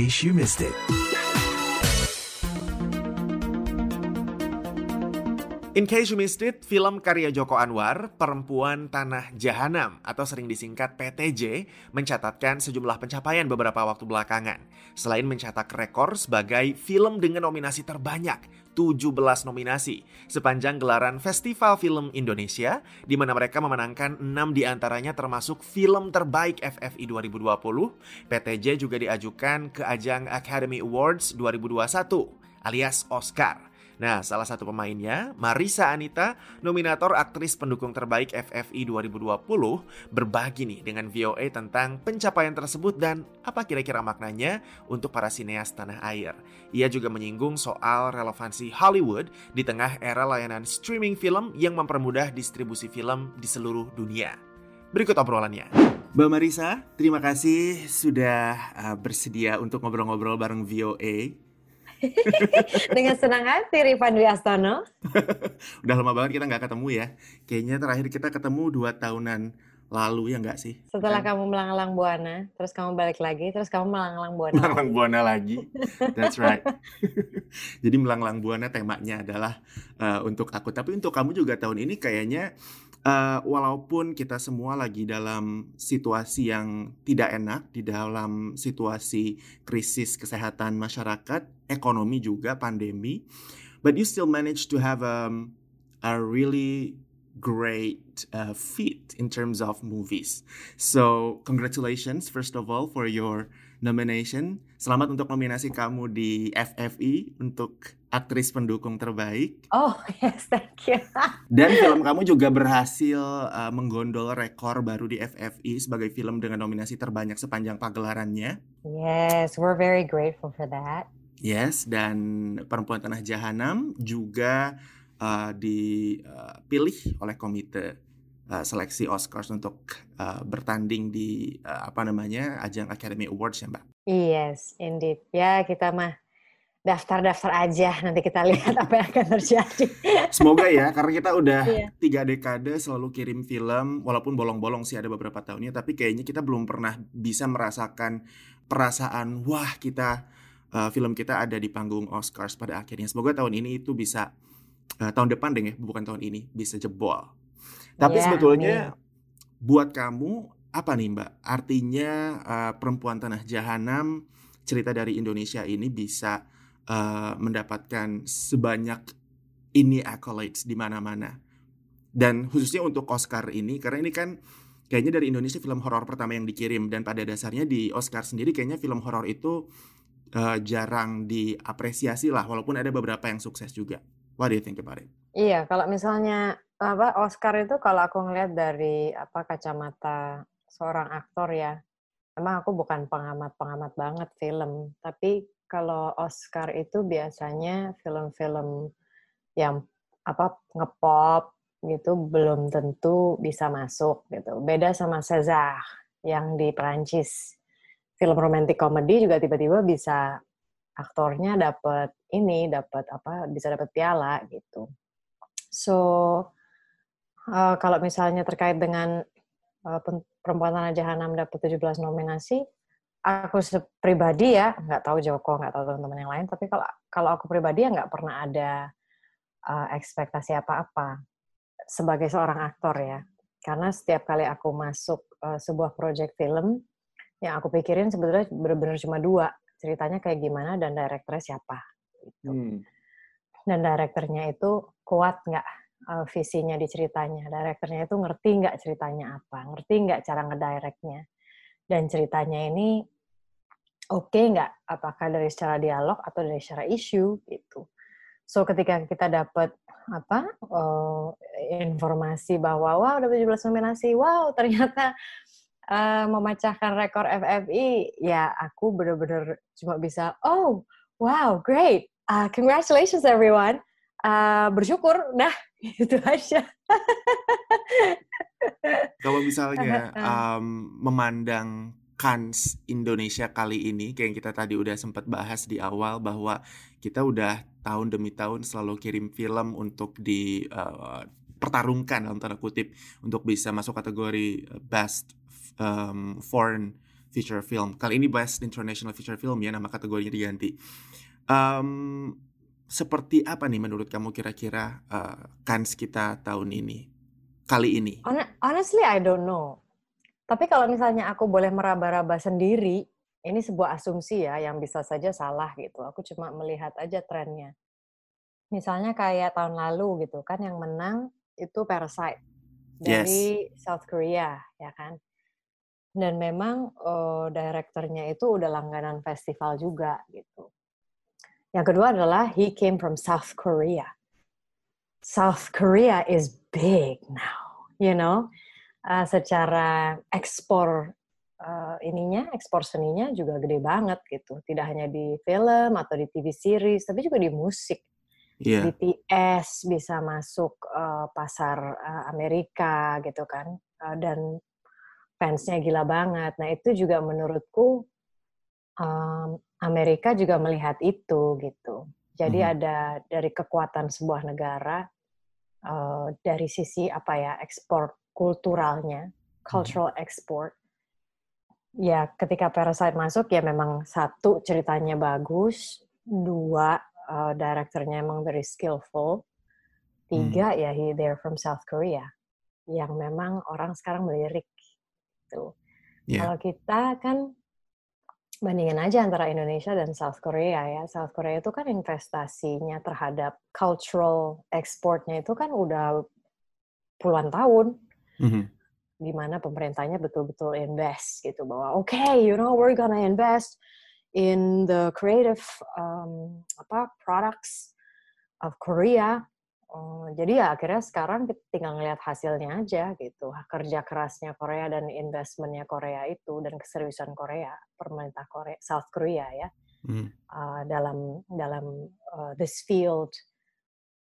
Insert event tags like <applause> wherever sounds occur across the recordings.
case you missed it. In case you missed it, film karya Joko Anwar, Perempuan Tanah Jahanam atau sering disingkat PTJ, mencatatkan sejumlah pencapaian beberapa waktu belakangan. Selain mencatat rekor sebagai film dengan nominasi terbanyak, 17 nominasi, sepanjang gelaran Festival Film Indonesia, di mana mereka memenangkan 6 di antaranya termasuk film terbaik FFI 2020, PTJ juga diajukan ke ajang Academy Awards 2021 alias Oscar. Nah, salah satu pemainnya, Marisa Anita, nominator aktris pendukung terbaik FFI 2020, berbagi nih dengan VOA tentang pencapaian tersebut dan apa kira-kira maknanya untuk para sineas tanah air. Ia juga menyinggung soal relevansi Hollywood di tengah era layanan streaming film yang mempermudah distribusi film di seluruh dunia. Berikut obrolannya. Mbak Marisa, terima kasih sudah uh, bersedia untuk ngobrol-ngobrol bareng VOA. <laughs> Dengan senang hati Rifan Dwi Astono. <laughs> Udah lama banget kita nggak ketemu ya. Kayaknya terakhir kita ketemu dua tahunan lalu ya nggak sih? Setelah kan? kamu melanglang buana, terus kamu balik lagi, terus kamu melanglang buana. Melanglang buana lagi. That's right. <laughs> Jadi melanglang buana temanya adalah uh, untuk aku. Tapi untuk kamu juga tahun ini kayaknya uh, walaupun kita semua lagi dalam situasi yang tidak enak, di dalam situasi krisis kesehatan masyarakat, ekonomi juga pandemi, but you still manage to have um, a really great uh, feat in terms of movies. So, congratulations first of all for your nomination. Selamat untuk nominasi kamu di FFI untuk aktris pendukung terbaik. Oh, <laughs> yes, thank you. <laughs> Dan film kamu juga berhasil uh, menggondol rekor baru di FFI sebagai film dengan nominasi terbanyak sepanjang pagelarannya. Yes, we're very grateful for that. Yes, dan Perempuan Tanah Jahanam juga uh, dipilih oleh komite uh, seleksi Oscars untuk uh, bertanding di uh, apa namanya ajang Academy Awards ya Mbak. Yes, indeed. Ya kita mah daftar-daftar aja nanti kita lihat apa yang akan terjadi. Semoga ya karena kita udah yeah. tiga dekade selalu kirim film walaupun bolong-bolong sih ada beberapa tahunnya tapi kayaknya kita belum pernah bisa merasakan perasaan wah kita uh, film kita ada di panggung Oscars pada akhirnya. Semoga tahun ini itu bisa uh, tahun depan deh ya, bukan tahun ini bisa jebol. Tapi yeah, sebetulnya yeah. buat kamu apa nih Mbak? Artinya uh, perempuan tanah jahanam cerita dari Indonesia ini bisa uh, mendapatkan sebanyak ini accolades di mana-mana. Dan khususnya untuk Oscar ini karena ini kan kayaknya dari Indonesia film horor pertama yang dikirim dan pada dasarnya di Oscar sendiri kayaknya film horor itu uh, jarang diapresiasi lah walaupun ada beberapa yang sukses juga. What do you think about it? Iya, kalau misalnya apa Oscar itu kalau aku ngelihat dari apa kacamata seorang aktor ya, emang aku bukan pengamat-pengamat banget film, tapi kalau Oscar itu biasanya film-film yang apa ngepop gitu belum tentu bisa masuk gitu. Beda sama César yang di Perancis. Film romantic comedy juga tiba-tiba bisa aktornya dapat ini dapat apa bisa dapat piala gitu. So uh, kalau misalnya terkait dengan perempuan tanah jahanam dapat 17 nominasi, aku pribadi ya nggak tahu Joko nggak tahu teman-teman yang lain, tapi kalau kalau aku pribadi ya nggak pernah ada uh, ekspektasi apa-apa sebagai seorang aktor ya. Karena setiap kali aku masuk uh, sebuah project film, yang aku pikirin sebetulnya benar-benar cuma dua ceritanya kayak gimana dan direkturnya siapa gitu. Hmm. Dan direkturnya itu kuat nggak uh, visinya di ceritanya. Direkturnya itu ngerti nggak ceritanya apa, ngerti nggak cara ngedirectnya. Dan ceritanya ini oke okay nggak, apakah dari secara dialog atau dari secara isu gitu. So ketika kita dapat apa uh, informasi bahwa wow udah 17 nominasi, wow ternyata uh, memecahkan rekor FFI, ya aku benar-benar cuma bisa, oh, wow, great, uh, congratulations everyone, uh, bersyukur, nah itu aja. <laughs> Kalau misalnya um, memandang Kans Indonesia kali ini, kayak yang kita tadi udah sempat bahas di awal bahwa kita udah tahun demi tahun selalu kirim film untuk di uh, pertarungkan dalam tanda kutip untuk bisa masuk kategori best um, foreign Feature Film. Kali ini Best International Feature Film ya nama kategorinya diganti. Um, seperti apa nih menurut kamu kira-kira uh, kans kita tahun ini kali ini? Honestly, I don't know. Tapi kalau misalnya aku boleh meraba-raba sendiri, ini sebuah asumsi ya yang bisa saja salah gitu. Aku cuma melihat aja trennya. Misalnya kayak tahun lalu gitu kan yang menang itu Parasite dari yes. South Korea ya kan. Dan memang uh, direkturnya itu udah langganan festival juga gitu. Yang kedua adalah he came from South Korea. South Korea is big now, you know. Uh, secara ekspor uh, ininya, ekspor seninya juga gede banget gitu. Tidak hanya di film atau di TV series, tapi juga di musik. Yeah. BTS bisa masuk uh, pasar uh, Amerika gitu kan, uh, dan fansnya gila banget. Nah itu juga menurutku um, Amerika juga melihat itu gitu. Jadi hmm. ada dari kekuatan sebuah negara uh, dari sisi apa ya ekspor kulturalnya, cultural hmm. export. Ya ketika Parasite masuk ya memang satu ceritanya bagus, dua uh, direkturnya emang very skillful, tiga hmm. ya he they're from South Korea yang memang orang sekarang melirik gitu. Yeah. Kalau kita kan bandingin aja antara Indonesia dan South Korea ya. South Korea itu kan investasinya terhadap cultural exportnya itu kan udah puluhan tahun. Mm-hmm. Di mana pemerintahnya betul-betul invest gitu bahwa oke, okay, you know, we're gonna invest in the creative um, apa products of Korea Oh, jadi ya akhirnya sekarang kita tinggal ngelihat hasilnya aja gitu. Kerja kerasnya Korea dan investmentnya Korea itu dan keseriusan Korea, pemerintah Korea, South Korea ya, hmm. uh, dalam dalam uh, this field.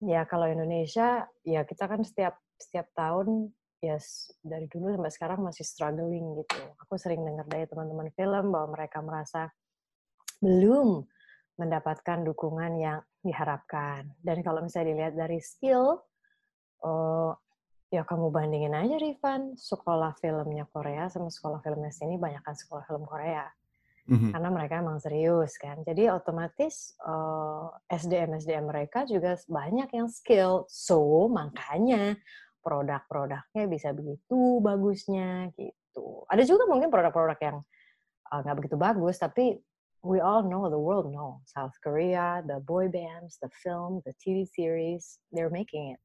Ya kalau Indonesia ya kita kan setiap setiap tahun ya yes, dari dulu sampai sekarang masih struggling gitu. Aku sering dengar dari teman-teman film bahwa mereka merasa belum mendapatkan dukungan yang diharapkan. Dan kalau misalnya dilihat dari skill, oh, ya kamu bandingin aja Rifan, sekolah filmnya Korea sama sekolah filmnya sini banyakkan sekolah film Korea. Mm-hmm. Karena mereka emang serius kan. Jadi otomatis uh, eh, SDM SDM mereka juga banyak yang skill. So makanya produk-produknya bisa begitu bagusnya gitu. Ada juga mungkin produk-produk yang eh, nggak uh, begitu bagus, tapi we all know, the world know, South Korea, the boy bands, the film, the TV series, they're making it.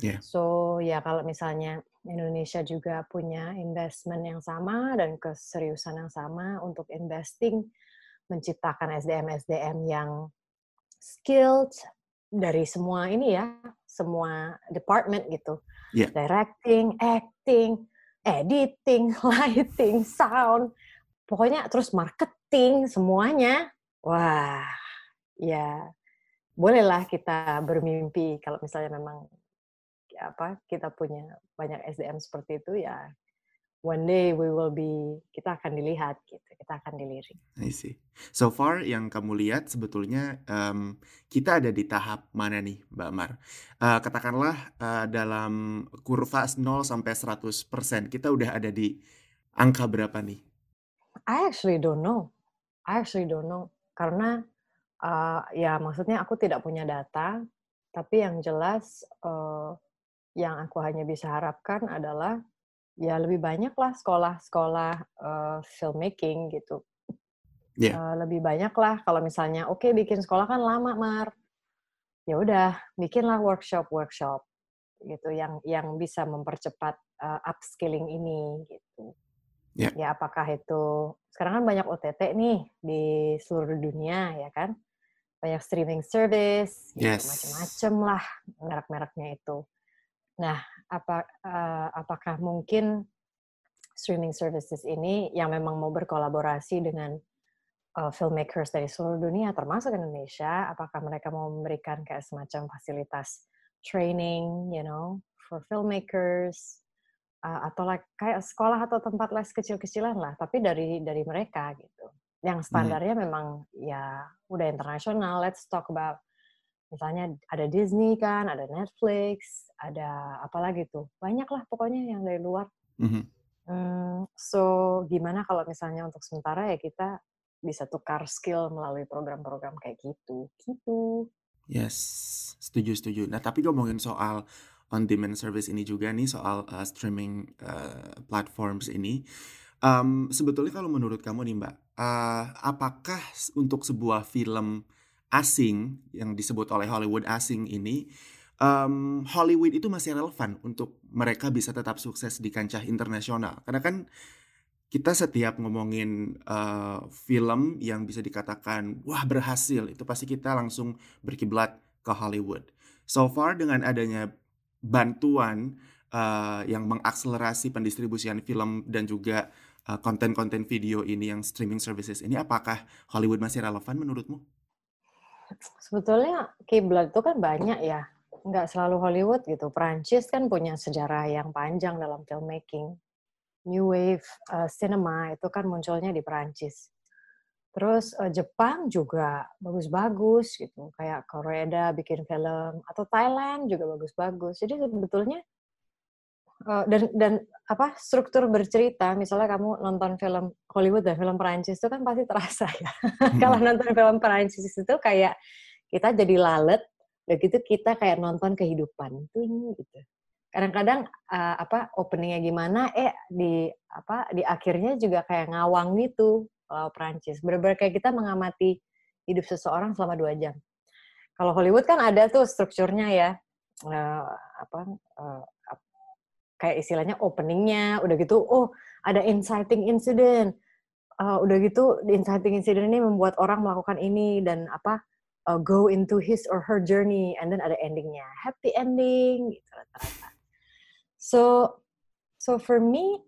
Yeah. So ya kalau misalnya Indonesia juga punya investment yang sama dan keseriusan yang sama untuk investing menciptakan SDM-SDM yang skilled dari semua ini ya, semua department gitu. Yeah. Directing, acting, editing, <laughs> lighting, sound, pokoknya terus marketing semuanya wah ya bolehlah kita bermimpi kalau misalnya memang apa kita punya banyak SDM seperti itu ya one day we will be kita akan dilihat gitu kita akan dilirik. I see. So far yang kamu lihat sebetulnya um, kita ada di tahap mana nih Mbak Mar? Uh, katakanlah uh, dalam kurva 0 sampai 100% kita udah ada di angka berapa nih? I actually don't know. I actually don't know. Karena uh, ya maksudnya aku tidak punya data, tapi yang jelas uh, yang aku hanya bisa harapkan adalah ya lebih banyaklah sekolah-sekolah uh, filmmaking gitu. Yeah. Uh, lebih banyaklah kalau misalnya oke okay, bikin sekolah kan lama mar, ya udah bikinlah workshop workshop gitu yang yang bisa mempercepat uh, upskilling ini gitu. Yeah. Ya apakah itu sekarang kan banyak OTT nih di seluruh dunia ya kan, banyak streaming service, gitu, yes. macam-macam lah merek-mereknya itu. Nah, apa uh, apakah mungkin streaming services ini yang memang mau berkolaborasi dengan uh, filmmakers dari seluruh dunia termasuk Indonesia, apakah mereka mau memberikan kayak semacam fasilitas training, you know, for filmmakers atau like, kayak sekolah atau tempat les kecil-kecilan lah, tapi dari dari mereka gitu. Yang hmm. standarnya hmm. memang ya udah internasional. Let's talk about misalnya ada Disney kan, ada Netflix, ada apa lagi tuh, banyak lah pokoknya yang dari luar. Mm-hmm. Hmm, so gimana kalau misalnya untuk sementara ya kita bisa tukar skill melalui program-program kayak gitu, gitu. Yes, setuju setuju. Nah, tapi ngomongin soal on demand service ini juga nih soal uh, streaming uh, platforms ini. Um, sebetulnya kalau menurut kamu nih Mbak, uh, apakah untuk sebuah film asing yang disebut oleh Hollywood asing ini um, Hollywood itu masih relevan untuk mereka bisa tetap sukses di kancah internasional. Karena kan kita setiap ngomongin uh, film yang bisa dikatakan wah berhasil itu pasti kita langsung berkiblat ke Hollywood. So far dengan adanya bantuan uh, yang mengakselerasi pendistribusian film dan juga konten konten-konten video ini yang streaming services ini apakah Hollywood masih relevan menurutmu? Sebetulnya kiblat itu kan banyak ya nggak selalu Hollywood gitu. Prancis kan punya sejarah yang panjang dalam filmmaking. New Wave uh, cinema itu kan munculnya di Prancis. Terus uh, Jepang juga bagus-bagus gitu, kayak Korea bikin film atau Thailand juga bagus-bagus. Jadi sebetulnya uh, dan dan apa struktur bercerita, misalnya kamu nonton film Hollywood dan film Prancis itu kan pasti terasa ya. <laughs> Kalau nonton film Prancis itu kayak kita jadi lalet udah gitu kita kayak nonton kehidupan tuh gitu kadang-kadang uh, apa openingnya gimana eh di apa di akhirnya juga kayak ngawang gitu kalau Prancis bener-bener kayak kita mengamati hidup seseorang selama dua jam. Kalau Hollywood kan ada tuh strukturnya ya. Uh, apa uh, kayak istilahnya openingnya udah gitu oh ada inciting incident. Uh, udah gitu inciting incident ini membuat orang melakukan ini dan apa uh, go into his or her journey and then ada endingnya. Happy ending gitu rata-rata. So so for me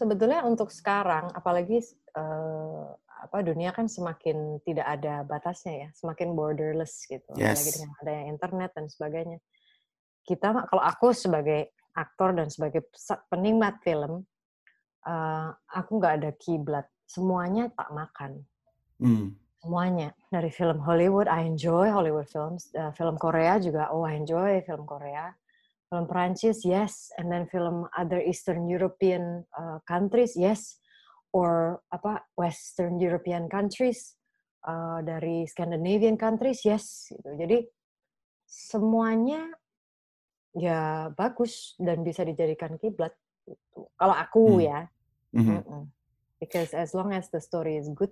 sebetulnya untuk sekarang apalagi uh, apa dunia kan semakin tidak ada batasnya ya semakin borderless gitu. Yes. apalagi dengan adanya internet dan sebagainya. Kita kalau aku sebagai aktor dan sebagai penikmat film uh, aku nggak ada kiblat. Semuanya tak makan. Hmm. Semuanya. Dari film Hollywood I enjoy Hollywood films uh, film Korea juga oh I enjoy film Korea film Prancis yes and then film other Eastern European uh, countries yes or apa Western European countries uh, dari Scandinavian countries yes gitu. jadi semuanya ya bagus dan bisa dijadikan kiblat gitu. kalau aku hmm. ya mm -hmm. because as long as the story is good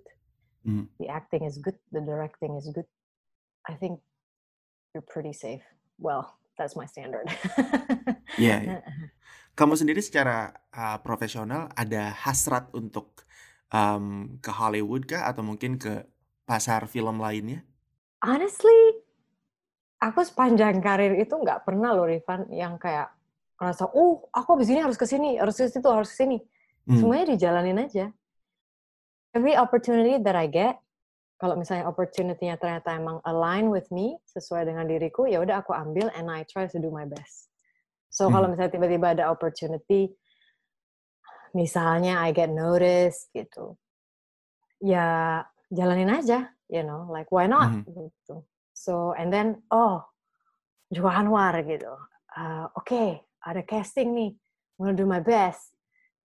mm. the acting is good, the directing is good, I think you're pretty safe. Well, that's my standard. yeah, <laughs> yeah. Kamu sendiri secara uh, profesional ada hasrat untuk um, ke Hollywood kah atau mungkin ke pasar film lainnya? Honestly, aku sepanjang karir itu nggak pernah loh Rifan yang kayak ngerasa, oh aku abis ini harus ke sini, harus ke situ, harus ke sini. Hmm. Semuanya dijalanin aja every opportunity that I get, kalau misalnya opportunity-nya ternyata emang align with me, sesuai dengan diriku, ya udah aku ambil and I try to do my best. So hmm. kalau misalnya tiba-tiba ada opportunity, misalnya I get noticed gitu, ya jalanin aja, you know, like why not hmm. gitu. So and then oh, Joko Anwar gitu, uh, oke okay, ada casting nih, I'm gonna do my best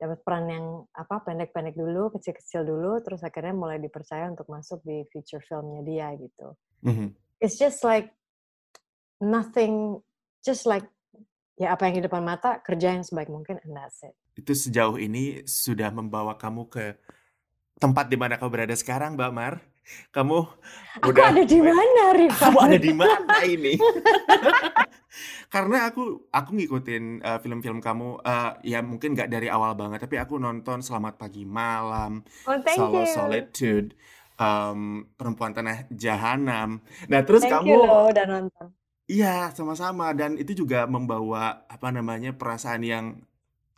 dapat peran yang apa pendek-pendek dulu, kecil-kecil dulu, terus akhirnya mulai dipercaya untuk masuk di feature filmnya dia gitu. Mm-hmm. It's just like nothing, just like ya apa yang di depan mata kerja yang sebaik mungkin and that's it. Itu sejauh ini sudah membawa kamu ke tempat di mana kau berada sekarang, Mbak Mar? Kamu aku udah ada di mana, Rifa? Kamu ada di mana ini? <laughs> Karena aku aku ngikutin uh, film-film kamu uh, ya mungkin nggak dari awal banget, tapi aku nonton Selamat Pagi Malam, oh, Solo you. Solitude, um, Perempuan Tanah Jahanam. Nah, terus thank kamu you loh udah nonton. Iya, sama-sama dan itu juga membawa apa namanya perasaan yang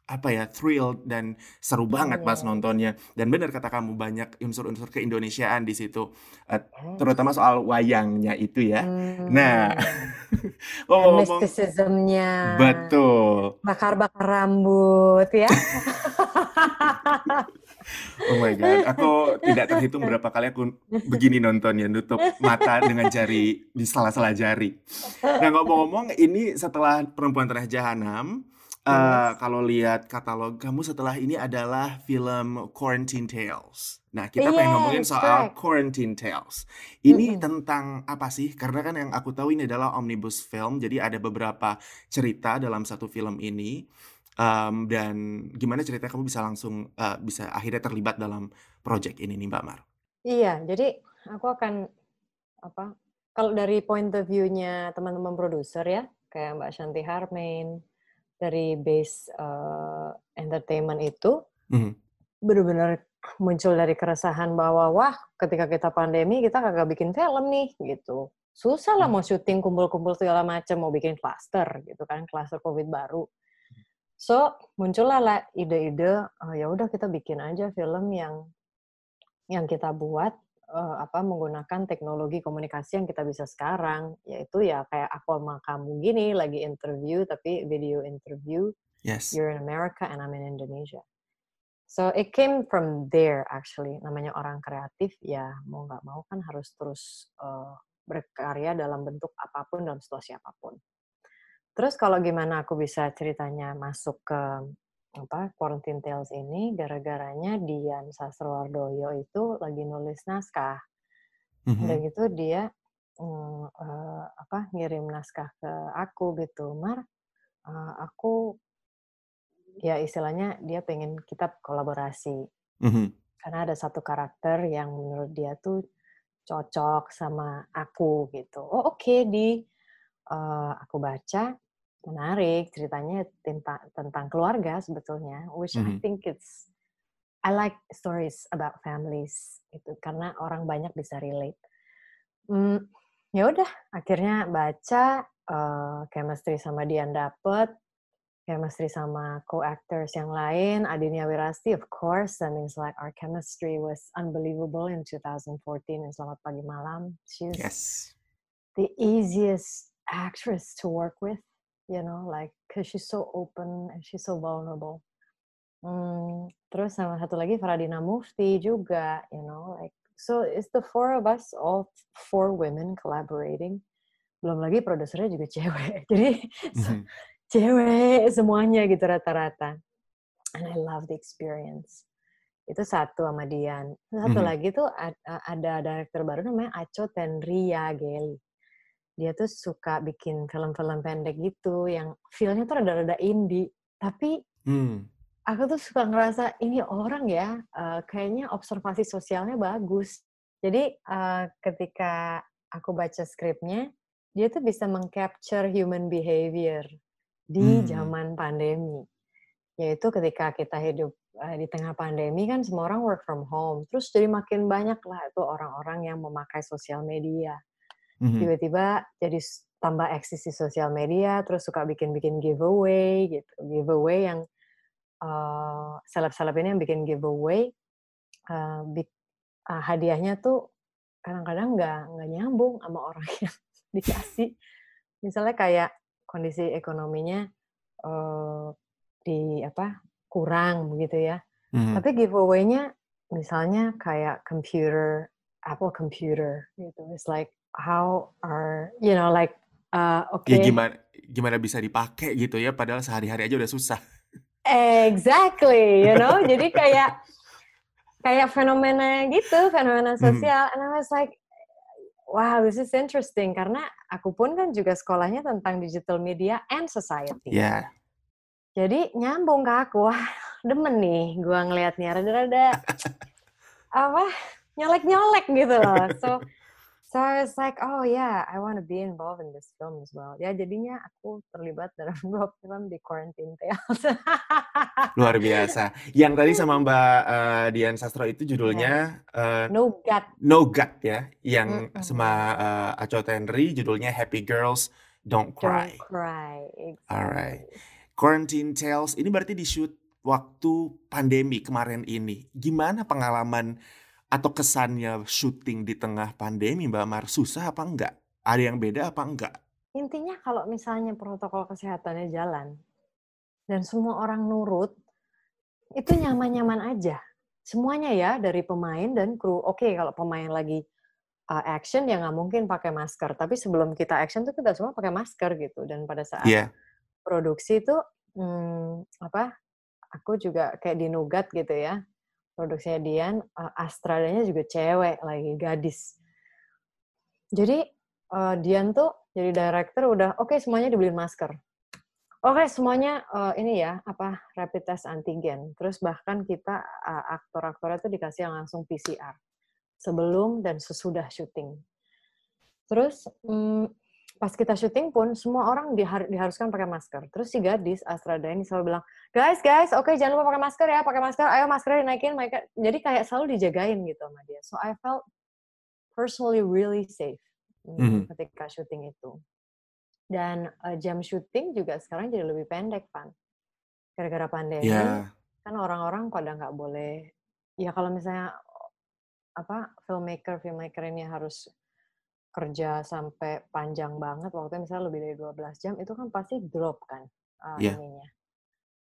apa ya thrill dan seru banget pas iya. nontonnya. Dan benar kata kamu banyak unsur-unsur keindonesiaan di situ uh, terutama soal wayangnya itu ya. Hmm. <laughs> nah ngomong-ngomong mysticismnya betul. Bakar-bakar rambut ya. <laughs> Oh my god, aku tidak terhitung berapa kali aku begini nontonnya, nutup mata dengan jari di salah-salah jari. Nah ngomong-ngomong, ini setelah Perempuan Tanah Jahanam, uh, kalau lihat katalog kamu setelah ini adalah film Quarantine Tales. Nah, kita yes, pengen ngomongin soal correct. Quarantine Tales. Ini mm -hmm. tentang apa sih? Karena kan yang aku tahu ini adalah omnibus film, jadi ada beberapa cerita dalam satu film ini. Um, dan gimana cerita kamu bisa langsung uh, bisa akhirnya terlibat dalam project ini nih Mbak Mar? Iya, jadi aku akan apa? Kalau dari point of view-nya teman-teman produser ya, kayak Mbak Shanti Harmain dari base uh, entertainment itu, mm -hmm. benar-benar muncul dari keresahan bahwa wah ketika kita pandemi kita kagak bikin film nih gitu susah lah hmm. mau syuting kumpul-kumpul segala macam mau bikin cluster gitu kan cluster covid baru so muncullah lah ide-ide oh, ya udah kita bikin aja film yang yang kita buat uh, apa menggunakan teknologi komunikasi yang kita bisa sekarang yaitu ya kayak aku sama kamu gini lagi interview tapi video interview yes you're in America and I'm in Indonesia So it came from there actually. Namanya orang kreatif ya mau nggak mau kan harus terus uh, berkarya dalam bentuk apa pun dalam situasi apa pun. Terus kalau gimana aku bisa ceritanya masuk ke apa Quarantine Tales ini gara-garanya Dian Sastrowardoyo itu lagi nulis naskah. Mm-hmm. Dan gitu dia um, uh, apa ngirim naskah ke aku gitu, Mar, uh, aku ya istilahnya dia pengen kita kolaborasi. Mm-hmm. Karena ada satu karakter yang menurut dia tuh cocok sama aku gitu. Oh oke okay, di uh, aku baca menarik ceritanya tentang tentang keluarga sebetulnya, which mm-hmm. I think it's I like stories about families itu karena orang banyak bisa relate. Hmm, ya udah akhirnya baca uh, chemistry sama Dian dapet chemistry sama co-actors yang lain, Adinia Wirasti of course, and it's like our chemistry was unbelievable in 2014 in Selamat Pagi Malam. She's yes. the easiest actress to work with, you know, like because she's so open and she's so vulnerable. Hmm, terus sama satu lagi Faradina Mufti juga, you know, like so it's the four of us, all four women collaborating. Belum lagi produsernya juga <laughs> cewek, jadi mm -hmm cewek semuanya gitu rata-rata. And I love the experience. Itu satu sama Dian. Satu hmm. lagi tuh ada director baru namanya Aco Tenria Geli. Dia tuh suka bikin film-film pendek gitu yang feelnya tuh rada-rada indie. Tapi hmm. aku tuh suka ngerasa ini orang ya uh, kayaknya observasi sosialnya bagus. Jadi uh, ketika aku baca skripnya, dia tuh bisa mengcapture human behavior di hmm. zaman pandemi. Yaitu ketika kita hidup uh, di tengah pandemi kan semua orang work from home. Terus jadi makin banyak lah itu orang-orang yang memakai sosial media. Hmm. Tiba-tiba jadi tambah eksis di sosial media, terus suka bikin-bikin giveaway gitu. Giveaway yang uh, seleb-seleb ini yang bikin giveaway, uh, bik, uh, hadiahnya tuh kadang-kadang nggak nggak nyambung sama orang <laughs> yang dikasih. Misalnya kayak kondisi ekonominya uh, di apa kurang begitu ya. Mm-hmm. Tapi giveaway-nya misalnya kayak computer Apple computer gitu. It's like how are you know like uh, oke okay. ya gimana gimana bisa dipakai gitu ya padahal sehari-hari aja udah susah. Exactly, you know. <laughs> Jadi kayak kayak fenomena gitu, fenomena mm-hmm. sosial. Mm. And I was like, Wow, this is interesting karena aku pun kan juga sekolahnya tentang digital media and society. Yeah. Jadi nyambung ke aku, wah demen nih gua ngelihatnya rada-rada <laughs> apa nyolek-nyolek gitu loh. So So I was like, oh yeah, I want to be involved in this film as well. Ya jadinya aku terlibat <laughs> dalam dua film di Quarantine Tales. Luar biasa. Yang tadi sama <laughs> Mbak uh, Dian Sastro itu judulnya uh, No Gut. No Gut ya. Yang mm -hmm. sama uh, Aco Tenri judulnya Happy Girls Don't Cry. Don't Cry. Exactly. Alright. Quarantine Tales ini berarti di shoot waktu pandemi kemarin ini. Gimana pengalaman atau kesannya syuting di tengah pandemi Mbak Mar susah apa enggak? Ada yang beda apa enggak? Intinya kalau misalnya protokol kesehatannya jalan dan semua orang nurut, itu nyaman-nyaman aja. Semuanya ya dari pemain dan kru. Oke kalau pemain lagi uh, action ya nggak mungkin pakai masker. Tapi sebelum kita action tuh kita semua pakai masker gitu. Dan pada saat yeah. produksi itu hmm, apa? Aku juga kayak di Nugat gitu ya. Produksinya Dian, uh, Astradanya juga cewek lagi, gadis. Jadi uh, Dian tuh jadi director udah oke okay, semuanya dibeliin masker. Oke, okay, semuanya uh, ini ya, apa rapid test antigen. Terus bahkan kita uh, aktor-aktornya tuh dikasih langsung PCR sebelum dan sesudah syuting. Terus um, pas kita syuting pun semua orang dihar diharuskan pakai masker. Terus si gadis Astrada ini selalu bilang, guys guys, oke okay, jangan lupa pakai masker ya, pakai masker, ayo maskernya dinaikin, mereka jadi kayak selalu dijagain gitu sama dia. So I felt personally really safe mm -hmm. ketika syuting itu. Dan uh, jam syuting juga sekarang jadi lebih pendek, Pan. Gara-gara pandemi, yeah. kan orang-orang pada nggak boleh, ya kalau misalnya apa filmmaker filmmaker ini harus kerja sampai panjang banget waktu misalnya lebih dari 12 jam itu kan pasti drop kan uh, yeah. ininya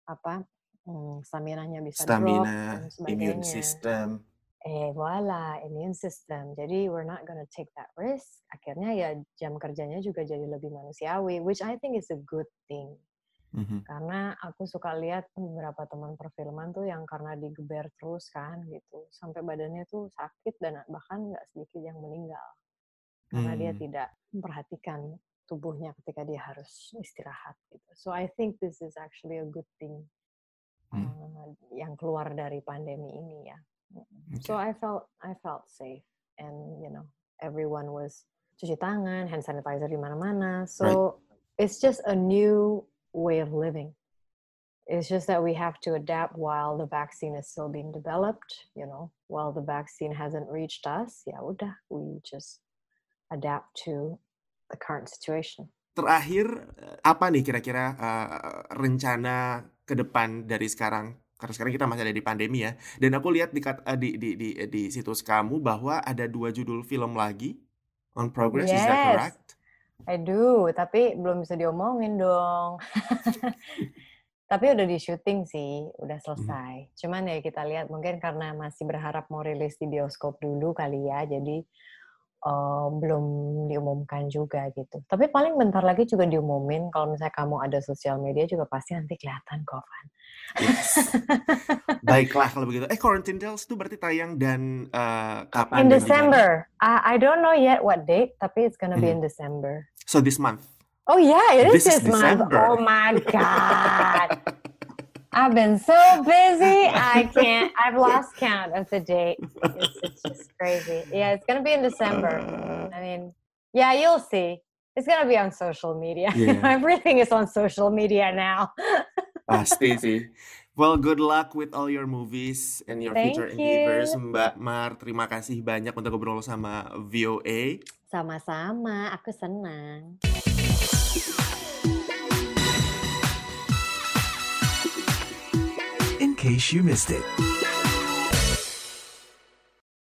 apa hmm, stamina-nya bisa stamina, drop immune system. Eh voila immune system. Jadi we're not gonna take that risk. Akhirnya ya jam kerjanya juga jadi lebih manusiawi which I think is a good thing. Mm-hmm. karena aku suka lihat beberapa teman perfilman tuh yang karena digeber terus kan gitu. Sampai badannya tuh sakit dan bahkan nggak sedikit yang meninggal karena hmm. dia tidak memperhatikan tubuhnya ketika dia harus istirahat gitu. So I think this is actually a good thing hmm. uh, yang keluar dari pandemi ini ya. Okay. So I felt I felt safe and you know everyone was cuci tangan, hand sanitizer di mana-mana. So right. it's just a new way of living. It's just that we have to adapt while the vaccine is still being developed, you know, while the vaccine hasn't reached us. Ya udah, we just adapt to the current situation. Terakhir, eh, apa nih kira-kira uh, rencana ke depan dari sekarang? Karena sekarang kita masih ada di pandemi ya. Dan aku lihat di, uh, di, di, di, di situs kamu bahwa ada dua judul film lagi on progress, yes. is that correct? I do, tapi belum bisa diomongin dong. <laughs> tapi udah di syuting sih, udah hmm. selesai. Hmm. Cuman ya kita lihat mungkin karena masih berharap mau rilis di bioskop dulu kali ya, jadi uh, belum diumumkan juga gitu. Tapi paling bentar lagi juga diumumin. Kalau misalnya kamu ada sosial media juga pasti nanti kelihatan kok, Van. Yes. <laughs> Baiklah kalau begitu. Eh, Quarantine Tales itu berarti tayang dan uh, kapan? In December. I, I don't know yet what date, tapi it's gonna hmm. be in December. So this month. Oh yeah, it is this, this month. Oh my god. <laughs> I've been so busy. I can't. I've lost count of the date. It's, it's just crazy. Yeah, it's gonna be in December. I mean, yeah, you'll see. It's gonna be on social media. <laughs> Yeah. Everything is on social media now. ah, <laughs> Stacy. Well, good luck with all your movies and your Thank future endeavors, Mbak Mar. Terima kasih banyak untuk ngobrol sama VOA. Sama-sama, aku senang. Case you missed it.